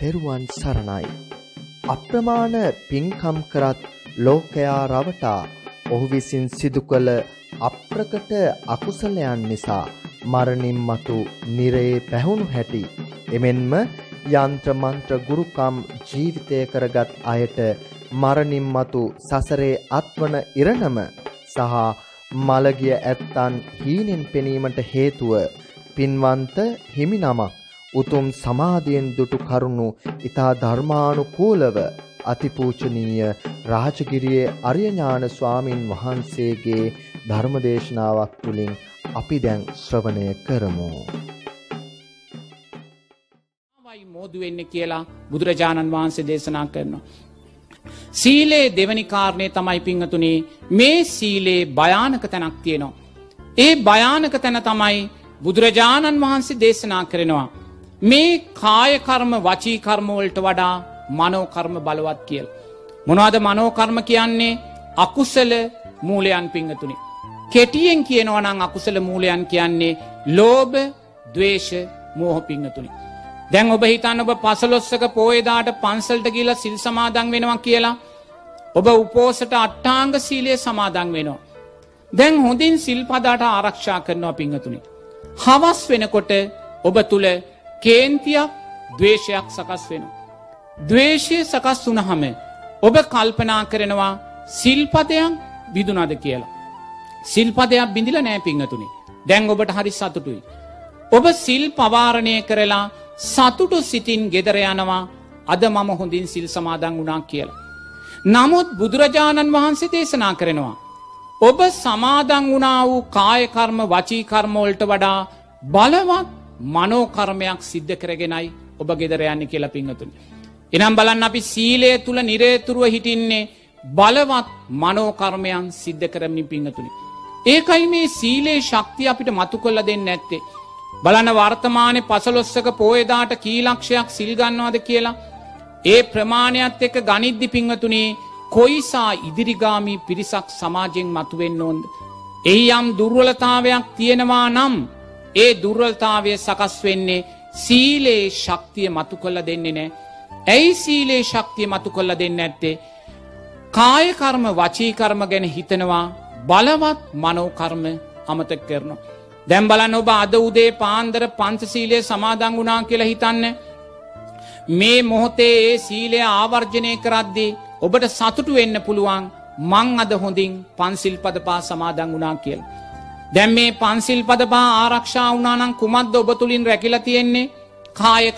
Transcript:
තෙරුවන් සරණයි. අප්‍රමාණ පින්කම් කරත් ලෝකයා රවටා ඔහු විසින් සිදු කළ අප්‍රකට අකුසලයන් නිසා මරණින් මතු නිරේ පැහුණු හැටි එමෙන්ම යන්ත්‍ර මන්ත්‍ර ගුරුකම් ජීවිතය කරගත් අයට මරණින් මතු සසරේ අත්වන ඉරණම සහ මළගිය ඇත්තන් හීනෙන් පෙනීමට හේතුව පින්වන්ත හිමි නමක් උතුම් සමාධියෙන් දුටු කරුණු ඊතා ධර්මානුකූලව අතිපූජනීය රාජගිරියේ අරියඥාන ස්වාමින් වහන්සේගේ ධර්මදේශනාවක් තුලින් අපි දැන් ශ්‍රවණය කරමු. වයි මෝදු වෙන්න කියලා බුදුරජාණන් වහන්සේ දේශනා කරනවා. සීලේ දෙවනි කාරණය තමයි පිංහතුනේ මේ සීලේ භයානක තැනක් තියෙනවා. ඒ භයානක තැන තමයි බුදුරජාණන් වහන්සේ දේශනා කරනවා. මේ කායකර්ම වචීකර්මවලට වඩා මනෝකර්ම බලවත් කියල්. මොනවාද මනෝකර්ම කියන්නේ අකුසල මූලයන් පිංහතුනි. කෙටියෙන් කියනවනං අකුසල මූලයන් කියන්නේ ලෝබ දවේශ මෝහ පිංහතුනි. දැන් ඔබ හිතන්න ඔබ පසලොස්සක පෝයදාට පන්සල්ට කියල සිල් සමාදන් වෙනවා කියලා. ඔබ උපෝසට අට්ටාංග සීලය සමාදන් වෙනවා. දැන් හොඳින් සිල්පදාට ආරක්ෂා කරනවා පිංහතුනි. හවස් වෙනකොට ඔබ තුළ කේන්තියක් දවේශයක් සකස් වෙනවා. දවේශය සකස් වුනහම ඔබ කල්පනා කරනවා සිල්පදයක් විදුනද කියලා. සිල්පදයක් බිඳිල නෑ පිංහතුනි දැන් ඔබට හරි සතුටුයි. ඔබ සිල් පවාරණය කරලා සතුටු සිතින් ගෙදර යනවා අද මම හොඳින් සිල් සමාදන් වුණා කියලා. නමුත් බුදුරජාණන් වහන්සේ දේශනා කරනවා. ඔබ සමාදන් වුණා වූ කායකර්ම වචීකර්මෝල්ට වඩා බලවත් මනෝකර්මයක් සිද්ධ කරගෙනයි ඔබ ගෙදර යන්න කියලා පිංහතුන්. එනම් බලන්න අපි සීලය තුළ නිරේතුරුව හිටින්නේ බලවත් මනෝකර්මයන් සිද්ධ කරමින් පිංහතුනි. ඒකයි මේ සීලේ ශක්තිය අපිට මතු කොල්ල දෙන්න ඇත්තේ. බලන වර්තමානය පසලොස්සක පෝයදාට කීලක්ෂයක් සිල්ගන්නවාද කියලා. ඒ ප්‍රමාණයත් එක ගනිද්දි පිංහතුනේ කොයිසා ඉදිරිගාමී පිරිසක් සමාජයෙන් මතුවෙන්න ඕන්ද. එහි යම් දුර්වලතාවයක් තියෙනවා නම් ඒ දුර්වලතාවය සකස් වෙන්නේ සීලේ ශක්තිය මතු කොල්ල දෙන්නේ නෑ. ඇයි සීලේ ශක්තිය මතු කොල්ල දෙන්න ඇත්තේ. කායකර්ම වචීකර්ම ගැන හිතනවා බලවත් මනෝකර්ම අමතක් කරනවා. දැම් බලන්න ඔබ අද උදේ පාන්දර පංචසීලය සමාදං වුණා කියලා හිතන්න. මේ මොහොතේ ඒ සීලය ආවර්ජනය කරද්දී ඔබට සතුටු වෙන්න පුළුවන් මං අද හොඳින් පන්සිල් පද පා සමාදං වුණා කියල්. දැම් මේ පන්සිල් පද පා ආරක්ෂා වනානං කුමක්ද ඔබ තුළින් රැකිල තියෙන්නේ? කාය